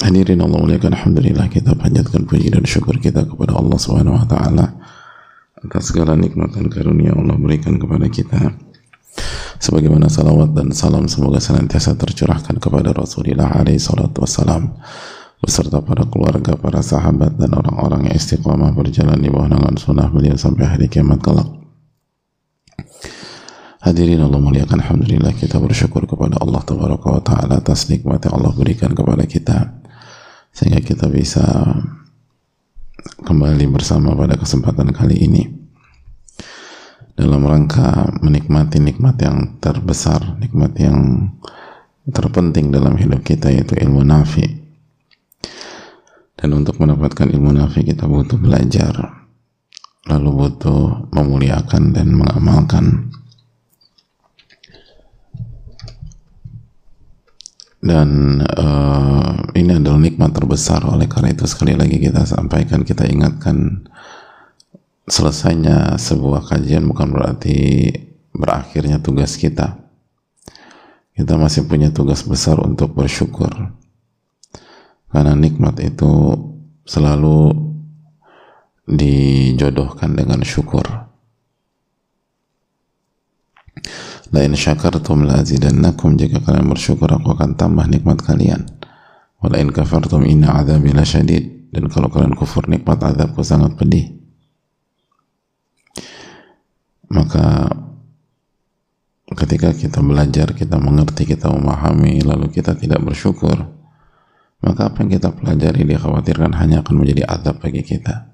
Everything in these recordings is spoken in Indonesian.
Hadirin Allah muliakan Alhamdulillah kita panjatkan puji dan syukur kita kepada Allah Subhanahu wa taala atas segala nikmat dan karunia Allah berikan kepada kita. Sebagaimana salawat dan salam semoga senantiasa tercurahkan kepada Rasulullah alaihi salatu wassalam beserta para keluarga, para sahabat dan orang-orang yang istiqamah berjalan di bawah naungan sunnah beliau sampai hari kiamat kelak. Hadirin Allah muliakan Alhamdulillah kita bersyukur kepada Allah Taala atas nikmat yang Allah berikan kepada kita sehingga kita bisa kembali bersama pada kesempatan kali ini. Dalam rangka menikmati nikmat yang terbesar, nikmat yang terpenting dalam hidup kita yaitu ilmu nafi. Dan untuk mendapatkan ilmu nafi kita butuh belajar, lalu butuh memuliakan dan mengamalkan dan uh, ini adalah nikmat terbesar. Oleh karena itu sekali lagi kita sampaikan kita ingatkan selesainya sebuah kajian bukan berarti berakhirnya tugas kita. Kita masih punya tugas besar untuk bersyukur. Karena nikmat itu selalu dijodohkan dengan syukur Lain syakartum la azidannakum jika kalian bersyukur aku akan tambah nikmat kalian. Walain kafartum inna azabi lasyadid dan kalau kalian kufur nikmat azabku sangat pedih. Maka ketika kita belajar, kita mengerti, kita memahami, lalu kita tidak bersyukur, maka apa yang kita pelajari dikhawatirkan hanya akan menjadi azab bagi kita.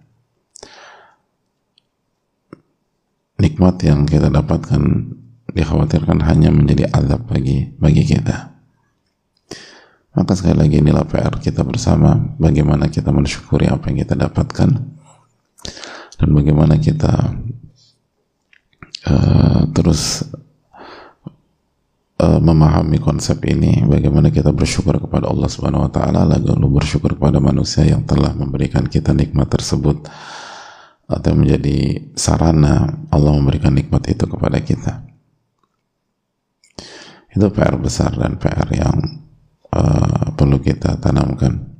Nikmat yang kita dapatkan dikhawatirkan hanya menjadi azab bagi bagi kita. Maka sekali lagi inilah PR kita bersama bagaimana kita mensyukuri apa yang kita dapatkan dan bagaimana kita uh, terus uh, memahami konsep ini bagaimana kita bersyukur kepada Allah Subhanahu wa taala lalu bersyukur kepada manusia yang telah memberikan kita nikmat tersebut atau menjadi sarana Allah memberikan nikmat itu kepada kita itu PR besar dan PR yang uh, perlu kita tanamkan.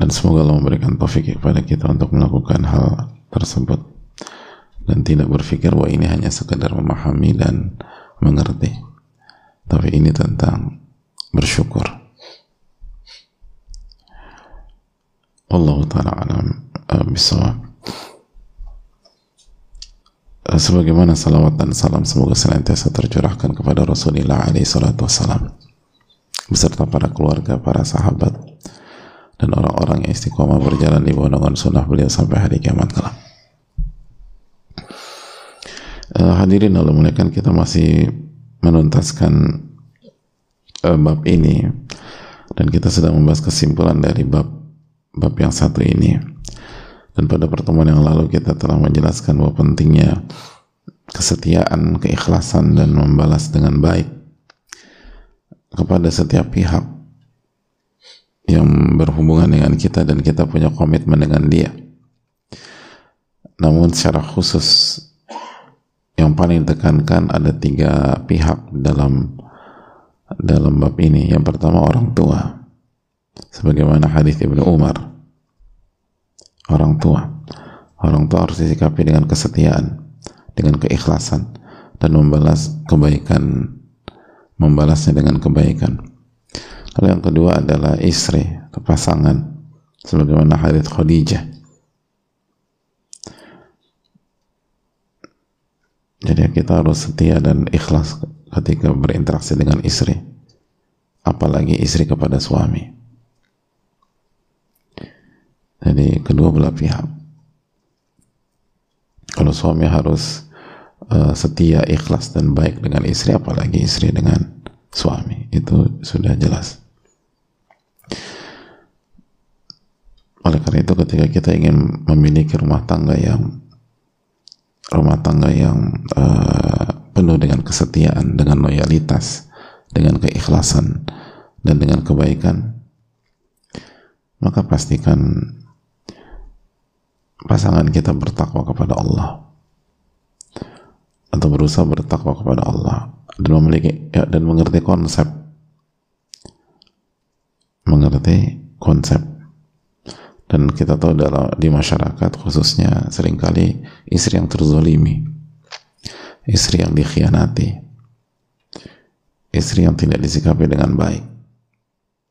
Dan semoga Allah memberikan taufik kepada kita untuk melakukan hal tersebut. Dan tidak berpikir bahwa ini hanya sekedar memahami dan mengerti. Tapi ini tentang bersyukur. Allah Ta'ala alam uh, bisawab sebagaimana salawat dan salam semoga senantiasa tercurahkan kepada Rasulullah alaihi salatu wassalam. Beserta para keluarga, para sahabat dan orang-orang yang istiqomah berjalan di bawah sunnah beliau sampai hari kiamat kelak. Uh, hadirin Allah muliakan kita masih menuntaskan uh, bab ini. Dan kita sedang membahas kesimpulan dari bab bab yang satu ini dan pada pertemuan yang lalu kita telah menjelaskan bahwa pentingnya kesetiaan, keikhlasan dan membalas dengan baik kepada setiap pihak yang berhubungan dengan kita dan kita punya komitmen dengan dia. Namun secara khusus yang paling ditekankan ada tiga pihak dalam dalam bab ini. Yang pertama orang tua. Sebagaimana hadis Ibnu Umar orang tua. Orang tua harus disikapi dengan kesetiaan, dengan keikhlasan, dan membalas kebaikan, membalasnya dengan kebaikan. Lalu yang kedua adalah istri atau pasangan, sebagaimana hadits Khadijah. Jadi kita harus setia dan ikhlas ketika berinteraksi dengan istri, apalagi istri kepada suami. Jadi kedua belah pihak. Kalau suami harus uh, setia, ikhlas dan baik dengan istri, apalagi istri dengan suami. Itu sudah jelas. Oleh karena itu ketika kita ingin memiliki rumah tangga yang rumah tangga yang uh, penuh dengan kesetiaan, dengan loyalitas, dengan keikhlasan dan dengan kebaikan, maka pastikan pasangan kita bertakwa kepada Allah. Atau berusaha bertakwa kepada Allah. Dan memiliki ya, dan mengerti konsep. Mengerti konsep. Dan kita tahu dalam di masyarakat khususnya sering kali istri yang terzolimi. Istri yang dikhianati. Istri yang tidak disikapi dengan baik.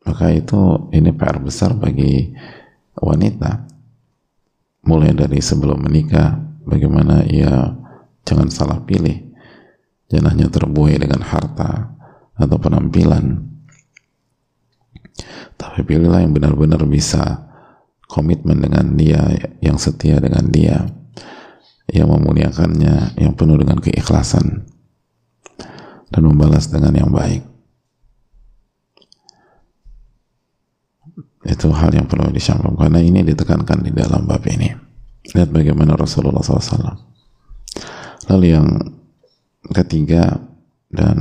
Maka itu ini PR besar bagi wanita mulai dari sebelum menikah bagaimana ia jangan salah pilih jangan hanya terbuai dengan harta atau penampilan tapi pilihlah yang benar-benar bisa komitmen dengan dia, yang setia dengan dia, yang memuliakannya, yang penuh dengan keikhlasan, dan membalas dengan yang baik. Itu hal yang perlu disampaikan karena ini ditekankan di dalam bab ini. Lihat bagaimana Rasulullah SAW. Lalu yang ketiga dan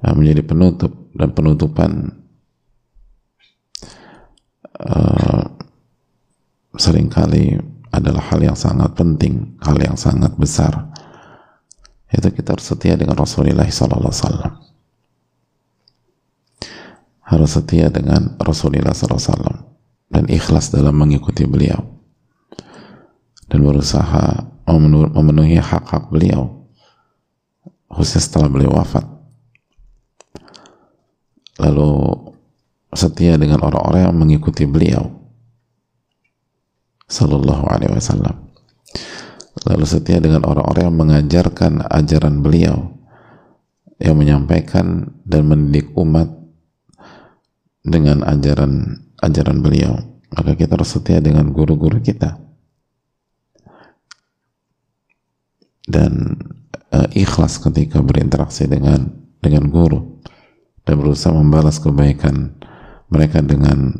eh, menjadi penutup dan penutupan uh, sering kali adalah hal yang sangat penting, hal yang sangat besar. Itu kita harus setia dengan Rasulullah Wasallam. Harus setia dengan Rasulullah Wasallam dan ikhlas dalam mengikuti beliau dan berusaha memenuhi hak-hak beliau khususnya setelah beliau wafat lalu setia dengan orang-orang yang mengikuti beliau Sallallahu Alaihi Wasallam. Lalu setia dengan orang-orang yang mengajarkan ajaran beliau, yang menyampaikan dan mendidik umat dengan ajaran ajaran beliau. Maka kita harus setia dengan guru-guru kita. Dan uh, ikhlas ketika berinteraksi dengan dengan guru dan berusaha membalas kebaikan mereka dengan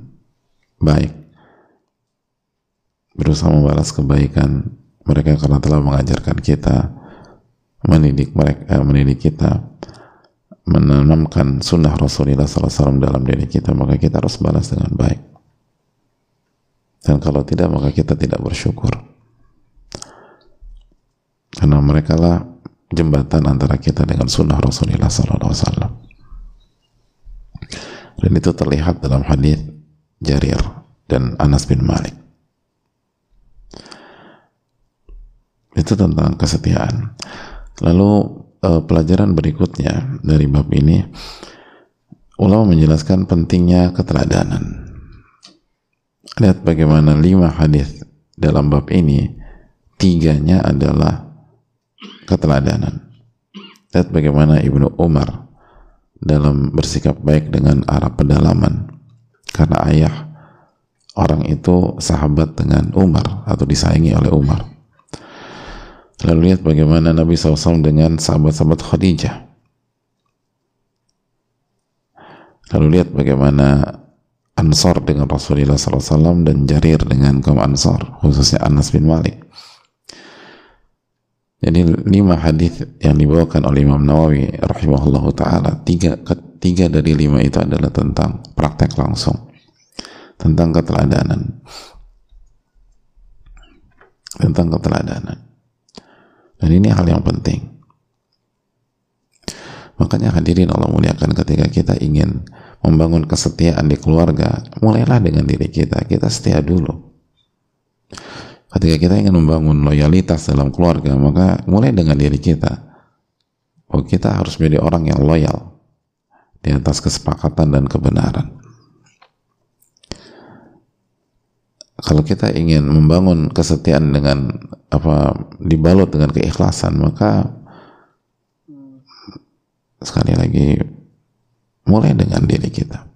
baik berusaha membalas kebaikan mereka karena telah mengajarkan kita mendidik mereka eh, mendidik kita menanamkan sunnah Rasulullah SAW dalam diri kita maka kita harus balas dengan baik. Dan kalau tidak maka kita tidak bersyukur. Karena mereka lah jembatan antara kita dengan sunnah Rasulullah SAW dan itu terlihat dalam hadis Jarir dan Anas bin Malik. Itu tentang kesetiaan. Lalu eh, pelajaran berikutnya dari bab ini. Ulama menjelaskan pentingnya keteladanan. Lihat bagaimana lima hadis dalam bab ini. Tiganya adalah keteladanan. Lihat bagaimana Ibnu Umar dalam bersikap baik dengan arah pedalaman. Karena ayah orang itu sahabat dengan Umar atau disayangi oleh Umar Lalu lihat bagaimana Nabi SAW dengan sahabat-sahabat Khadijah. Lalu lihat bagaimana Ansor dengan Rasulullah SAW dan Jarir dengan kaum Ansor, khususnya Anas bin Malik. Jadi lima hadis yang dibawakan oleh Imam Nawawi rahimahullah taala tiga tiga dari lima itu adalah tentang praktek langsung tentang keteladanan tentang keteladanan dan ini hal yang penting. Makanya hadirin Allah muliakan ketika kita ingin membangun kesetiaan di keluarga, mulailah dengan diri kita. Kita setia dulu. Ketika kita ingin membangun loyalitas dalam keluarga, maka mulai dengan diri kita. Oh, kita harus menjadi orang yang loyal di atas kesepakatan dan kebenaran. Kalau kita ingin membangun kesetiaan dengan apa dibalut dengan keikhlasan maka sekali lagi mulai dengan diri kita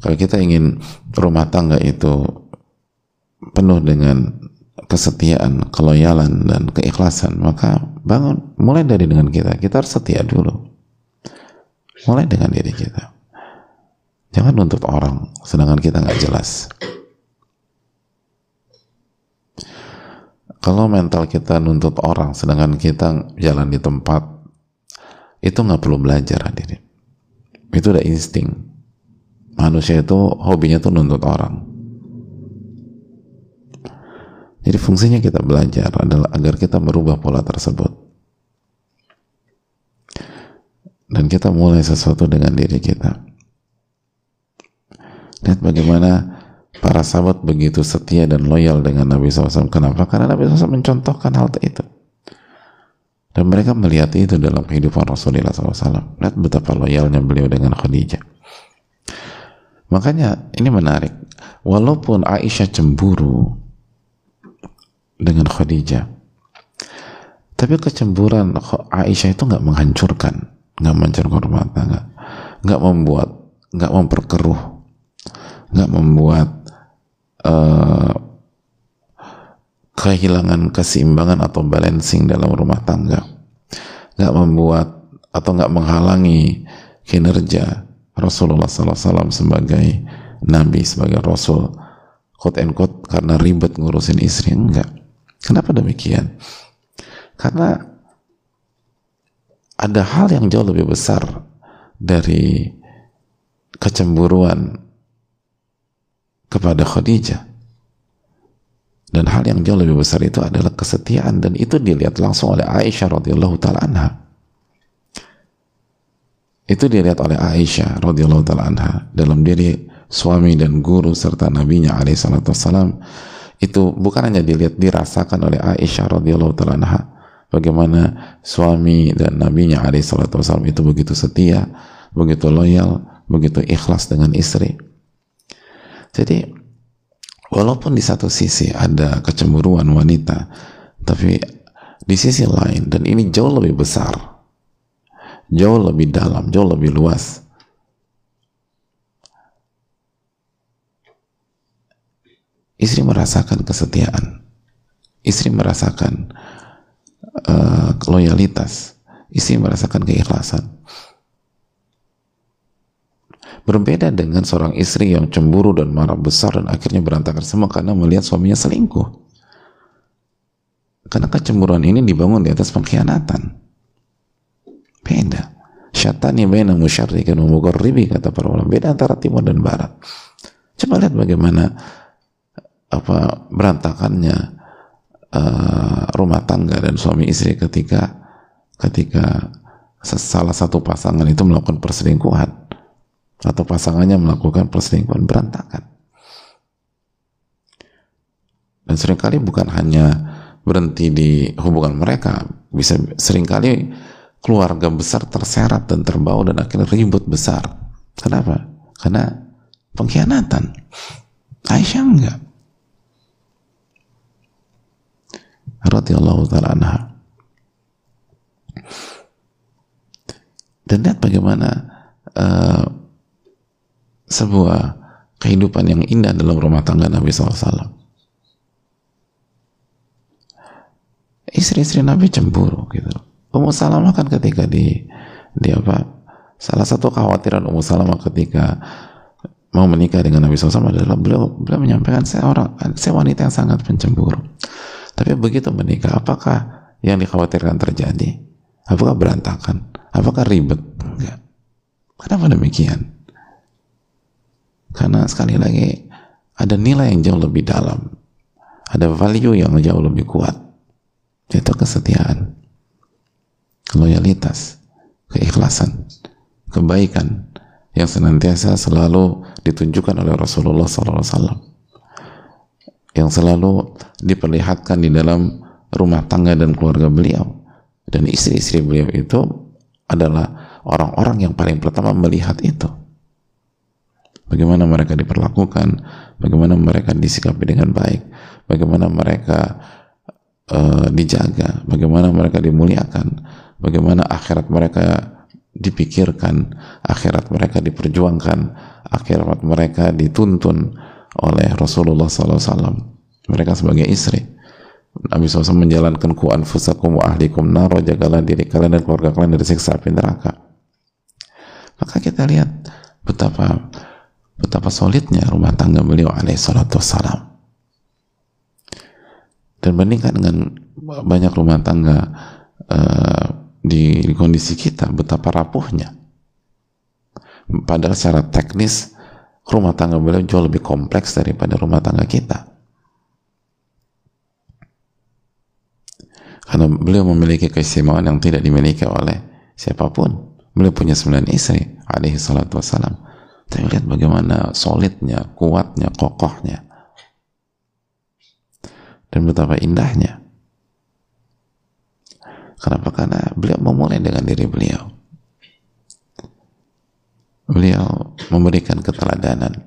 kalau kita ingin rumah tangga itu penuh dengan kesetiaan, keloyalan dan keikhlasan, maka bangun mulai dari dengan kita. Kita harus setia dulu. Mulai dengan diri kita. Jangan nuntut orang, sedangkan kita nggak jelas. Kalau mental kita nuntut orang, sedangkan kita jalan di tempat, itu nggak perlu belajar hadirin. Itu udah insting. Manusia itu hobinya tuh nuntut orang jadi fungsinya kita belajar adalah agar kita merubah pola tersebut. Dan kita mulai sesuatu dengan diri kita. Lihat bagaimana para sahabat begitu setia dan loyal dengan Nabi SAW. Kenapa? Karena Nabi SAW mencontohkan hal itu. Dan mereka melihat itu dalam kehidupan Rasulullah SAW. Lihat betapa loyalnya beliau dengan Khadijah. Makanya ini menarik. Walaupun Aisyah cemburu, dengan Khadijah. Tapi kecemburuan Aisyah itu nggak menghancurkan, nggak menghancurkan rumah tangga, nggak membuat, nggak memperkeruh, nggak membuat uh, kehilangan keseimbangan atau balancing dalam rumah tangga, nggak membuat atau nggak menghalangi kinerja Rasulullah SAW sebagai Nabi, sebagai Rasul, quote and quote karena ribet ngurusin istri. Enggak. Kenapa demikian? Karena ada hal yang jauh lebih besar dari kecemburuan kepada Khadijah. Dan hal yang jauh lebih besar itu adalah kesetiaan dan itu dilihat langsung oleh Aisyah radhiyallahu taala anha. Itu dilihat oleh Aisyah radhiyallahu taala anha dalam diri suami dan guru serta nabinya alaihi salatu wassalam itu bukan hanya dilihat dirasakan oleh Aisyah radhiyallahu taala anha bagaimana suami dan nabinya alaihi salatu wasallam itu begitu setia, begitu loyal, begitu ikhlas dengan istri. Jadi walaupun di satu sisi ada kecemburuan wanita, tapi di sisi lain dan ini jauh lebih besar, jauh lebih dalam, jauh lebih luas istri merasakan kesetiaan. Istri merasakan uh, loyalitas. Istri merasakan keikhlasan berbeda dengan seorang istri yang cemburu dan marah besar dan akhirnya berantakan semua karena melihat suaminya selingkuh. Karena kecemburuan ini dibangun di atas pengkhianatan. Beda. Syatani baina musyarrikin wa mugarribi kata para ulama. Beda antara timur dan barat. Coba lihat bagaimana apa berantakannya uh, rumah tangga dan suami istri ketika ketika salah satu pasangan itu melakukan perselingkuhan atau pasangannya melakukan perselingkuhan berantakan dan sering kali bukan hanya berhenti di hubungan mereka bisa sering kali keluarga besar terseret dan terbawa dan akhirnya ribut besar kenapa? karena pengkhianatan Aisyah enggak radhiyallahu taala anha. Dan lihat bagaimana uh, sebuah kehidupan yang indah dalam rumah tangga Nabi SAW. Istri-istri Nabi cemburu gitu. Ummu Salamah kan ketika di di apa? Salah satu kekhawatiran Ummu Salamah ketika mau menikah dengan Nabi SAW adalah beliau beliau menyampaikan saya orang saya wanita yang sangat pencemburu. Tapi begitu menikah, apakah yang dikhawatirkan terjadi? Apakah berantakan? Apakah ribet? Enggak. Kenapa demikian? Karena sekali lagi ada nilai yang jauh lebih dalam. Ada value yang jauh lebih kuat. Yaitu kesetiaan, loyalitas, keikhlasan, kebaikan yang senantiasa selalu ditunjukkan oleh Rasulullah SAW yang selalu diperlihatkan di dalam rumah tangga dan keluarga beliau dan istri-istri beliau itu adalah orang-orang yang paling pertama melihat itu bagaimana mereka diperlakukan bagaimana mereka disikapi dengan baik bagaimana mereka uh, dijaga bagaimana mereka dimuliakan bagaimana akhirat mereka dipikirkan akhirat mereka diperjuangkan akhirat mereka dituntun oleh Rasulullah SAW mereka sebagai istri. Nabi SAW menjalankan ku anfusakum wa ahlikum naro jagalah diri kalian dan keluarga kalian dari siksa api neraka. Maka kita lihat betapa betapa solidnya rumah tangga beliau alaihi salatu wassalam. Dan bandingkan dengan banyak rumah tangga uh, di kondisi kita betapa rapuhnya. Padahal secara teknis rumah tangga beliau jauh lebih kompleks daripada rumah tangga kita. Karena beliau memiliki keistimewaan yang tidak dimiliki oleh siapa pun. Beliau punya sembilan istri alaihi salatu wassalam tapi lihat bagaimana solidnya, kuatnya, kokohnya. Dan betapa indahnya. Kenapa? karena beliau memulai dengan diri beliau. Beliau memberikan keteladanan.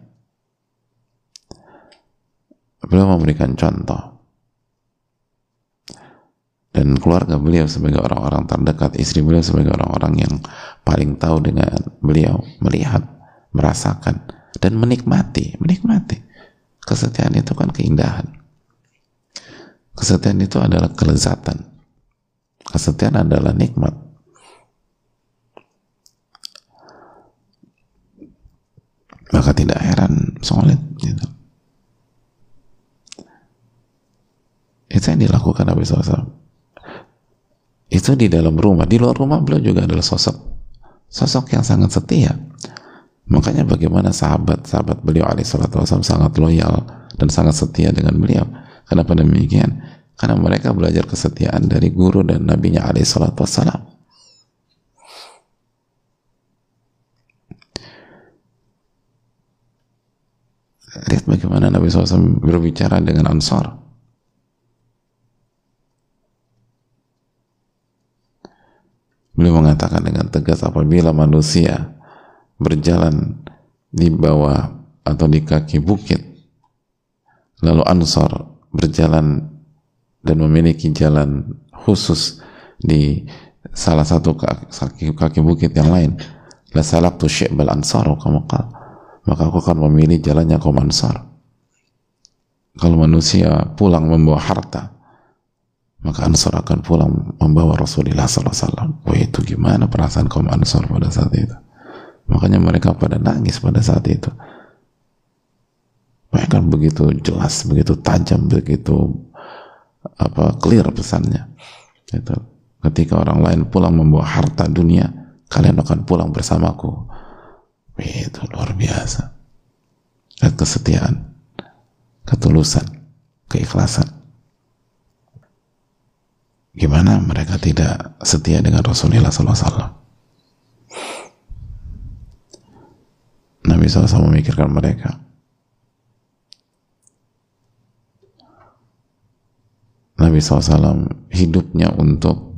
Beliau memberikan contoh. Dan keluarga beliau sebagai orang-orang terdekat istri beliau sebagai orang-orang yang paling tahu dengan beliau melihat merasakan dan menikmati menikmati kesetiaan itu kan keindahan Kesetiaan itu adalah kelezatan. Kesetiaan adalah nikmat. Maka tidak heran solid gitu. Itu yang dilakukan Nabi SAW. Itu di dalam rumah. Di luar rumah beliau juga adalah sosok sosok yang sangat setia. Makanya bagaimana sahabat-sahabat beliau alaihissalatu sangat loyal dan sangat setia dengan beliau Kenapa demikian? Karena mereka belajar kesetiaan dari guru dan nabinya alaihi salatu wassalam. Lihat bagaimana Nabi SAW berbicara dengan Ansar. Beliau mengatakan dengan tegas apabila manusia berjalan di bawah atau di kaki bukit. Lalu Ansar berjalan dan memiliki jalan khusus di salah satu kaki, kaki bukit yang lain. La salaktu syi'bal ansar maka aku akan memilih jalannya kaum ansar. Kalau manusia pulang membawa harta maka ansar akan pulang membawa Rasulullah SAW wah itu gimana perasaan kaum ansar pada saat itu makanya mereka pada nangis pada saat itu mereka begitu jelas, begitu tajam, begitu apa clear pesannya. Itu. Ketika orang lain pulang membawa harta dunia, kalian akan pulang bersamaku. Itu luar biasa. Dan kesetiaan, ketulusan, keikhlasan. Gimana mereka tidak setia dengan Rasulullah SAW? Nabi SAW memikirkan mereka Nabi SAW hidupnya untuk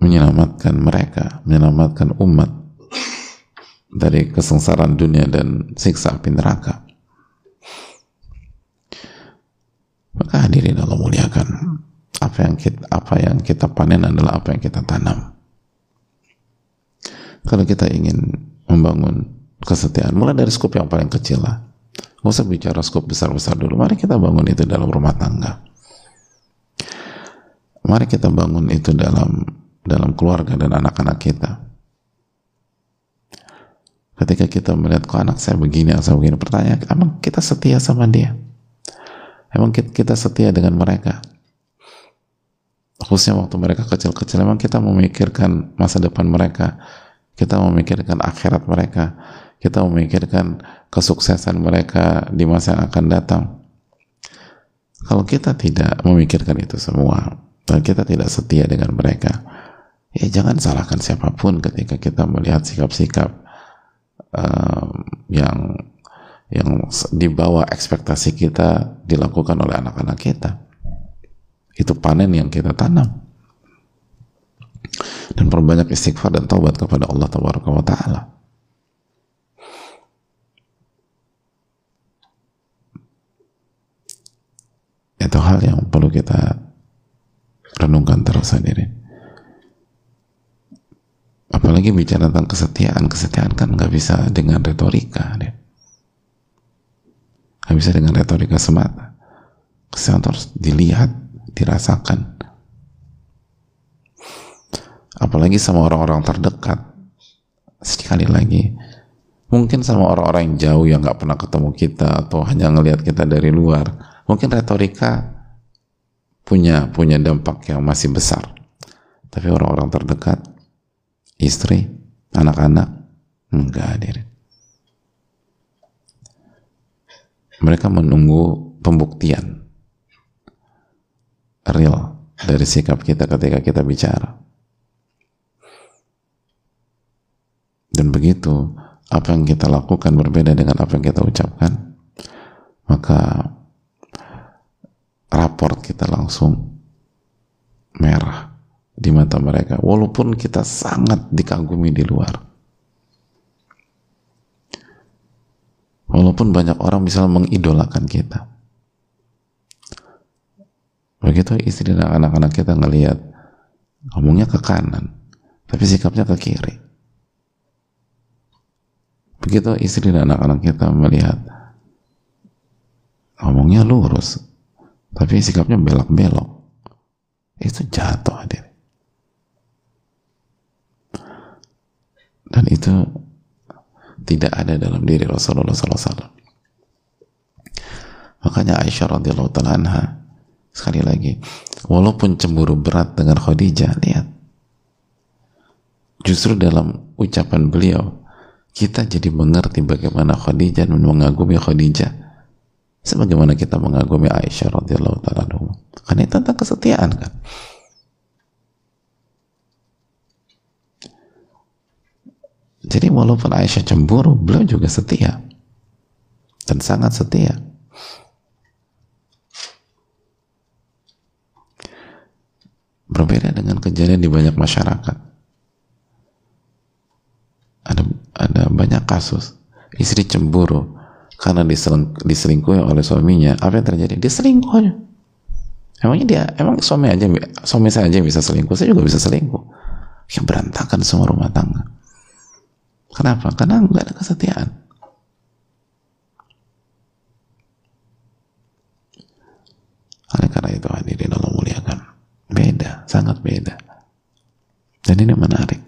menyelamatkan mereka, menyelamatkan umat dari kesengsaraan dunia dan siksa api neraka. Maka hadirin Allah muliakan apa yang kita, apa yang kita panen adalah apa yang kita tanam. Kalau kita ingin membangun kesetiaan, mulai dari skup yang paling kecil lah. Nggak usah bicara skop besar-besar dulu. Mari kita bangun itu dalam rumah tangga. Mari kita bangun itu dalam dalam keluarga dan anak-anak kita. Ketika kita melihat kok anak saya begini, anak saya begini, pertanyaan, emang kita setia sama dia? Emang kita setia dengan mereka? Khususnya waktu mereka kecil-kecil, emang kita memikirkan masa depan mereka, kita memikirkan akhirat mereka, kita memikirkan kesuksesan mereka di masa yang akan datang. Kalau kita tidak memikirkan itu semua, dan kita tidak setia dengan mereka, ya jangan salahkan siapa pun ketika kita melihat sikap-sikap uh, yang yang di bawah ekspektasi kita dilakukan oleh anak-anak kita. Itu panen yang kita tanam. Dan perbanyak istighfar dan taubat kepada Allah Taala. itu hal yang perlu kita renungkan terus sendiri apalagi bicara tentang kesetiaan kesetiaan kan nggak bisa dengan retorika nggak bisa dengan retorika semata Kesehatan harus dilihat, dirasakan. Apalagi sama orang-orang terdekat. Sekali lagi, mungkin sama orang-orang yang jauh yang nggak pernah ketemu kita atau hanya ngelihat kita dari luar, mungkin retorika punya punya dampak yang masih besar. Tapi orang-orang terdekat, istri, anak-anak, enggak hadir. Mereka menunggu pembuktian real dari sikap kita ketika kita bicara. Dan begitu apa yang kita lakukan berbeda dengan apa yang kita ucapkan, maka raport kita langsung merah di mata mereka. Walaupun kita sangat dikagumi di luar. Walaupun banyak orang bisa mengidolakan kita. Begitu istri dan anak-anak kita ngelihat ngomongnya ke kanan tapi sikapnya ke kiri begitu istri dan anak-anak kita melihat ngomongnya lurus tapi sikapnya belok-belok itu jatuh hadir dan itu tidak ada dalam diri Rasulullah SAW makanya Aisyah radhiyallahu taala anha Sekali lagi, walaupun cemburu berat dengan Khadijah, lihat. Justru dalam ucapan beliau, kita jadi mengerti bagaimana Khadijah dan mengagumi Khadijah. Sebagaimana kita mengagumi Aisyah radhiyallahu taala Karena itu tentang kesetiaan kan. Jadi walaupun Aisyah cemburu, beliau juga setia. Dan sangat setia. Berbeda dengan kejadian di banyak masyarakat. Ada banyak kasus istri cemburu karena diseling, diselingkuhi oleh suaminya. Apa yang terjadi? Dia selingkuhnya. Emangnya dia, emang suami aja, suami saya aja bisa selingkuh, saya juga bisa selingkuh. Ya berantakan semua rumah tangga. Kenapa? Karena nggak ada kesetiaan. Oleh karena itu hadirin Allah muliakan. Beda, sangat beda. Dan ini menarik.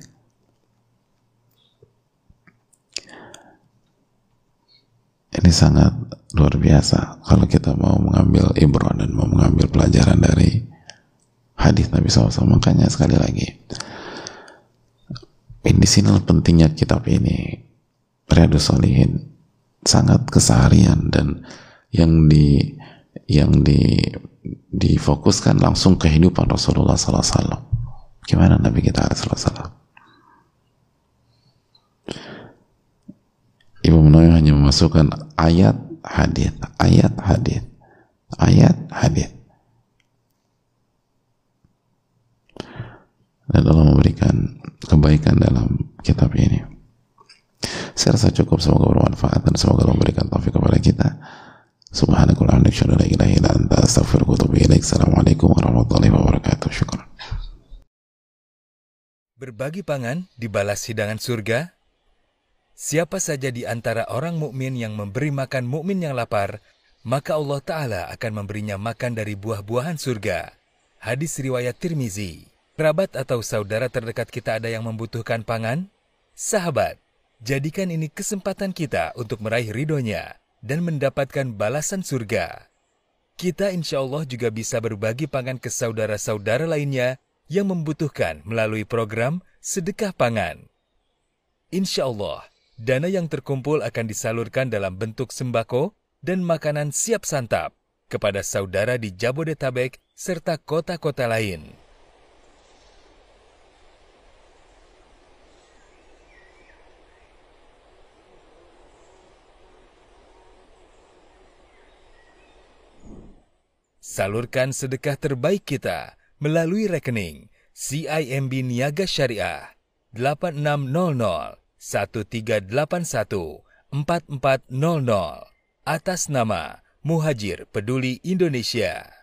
Ini sangat luar biasa kalau kita mau mengambil ibrah dan mau mengambil pelajaran dari hadis Nabi SAW. Makanya sekali lagi, di sini pentingnya kitab ini, Riyadus Solihin, sangat keseharian dan yang di yang di difokuskan langsung kehidupan Rasulullah SAW. Gimana Nabi kita SAW? Ibu Menawi hanya memasukkan ayat hadis, ayat hadis, ayat hadis. Dan Allah memberikan kebaikan dalam kitab ini. Saya rasa cukup, semoga bermanfaat dan semoga Allah memberikan taufik kepada kita. Wa. Assalamualaikum warahmatullahi wabarakatuh. Berbagi pangan dibalas hidangan surga. Siapa saja di antara orang mukmin yang memberi makan mukmin yang lapar, maka Allah Ta'ala akan memberinya makan dari buah-buahan surga. Hadis riwayat Tirmizi. Kerabat atau saudara terdekat kita ada yang membutuhkan pangan? Sahabat, jadikan ini kesempatan kita untuk meraih ridhonya dan mendapatkan balasan surga. Kita insya Allah juga bisa berbagi pangan ke saudara-saudara lainnya yang membutuhkan melalui program Sedekah Pangan. Insya Allah, dana yang terkumpul akan disalurkan dalam bentuk sembako dan makanan siap santap kepada saudara di Jabodetabek serta kota-kota lain. Salurkan sedekah terbaik kita melalui rekening CIMB Niaga Syariah 8600 1381 4400 atas nama Muhajir Peduli Indonesia.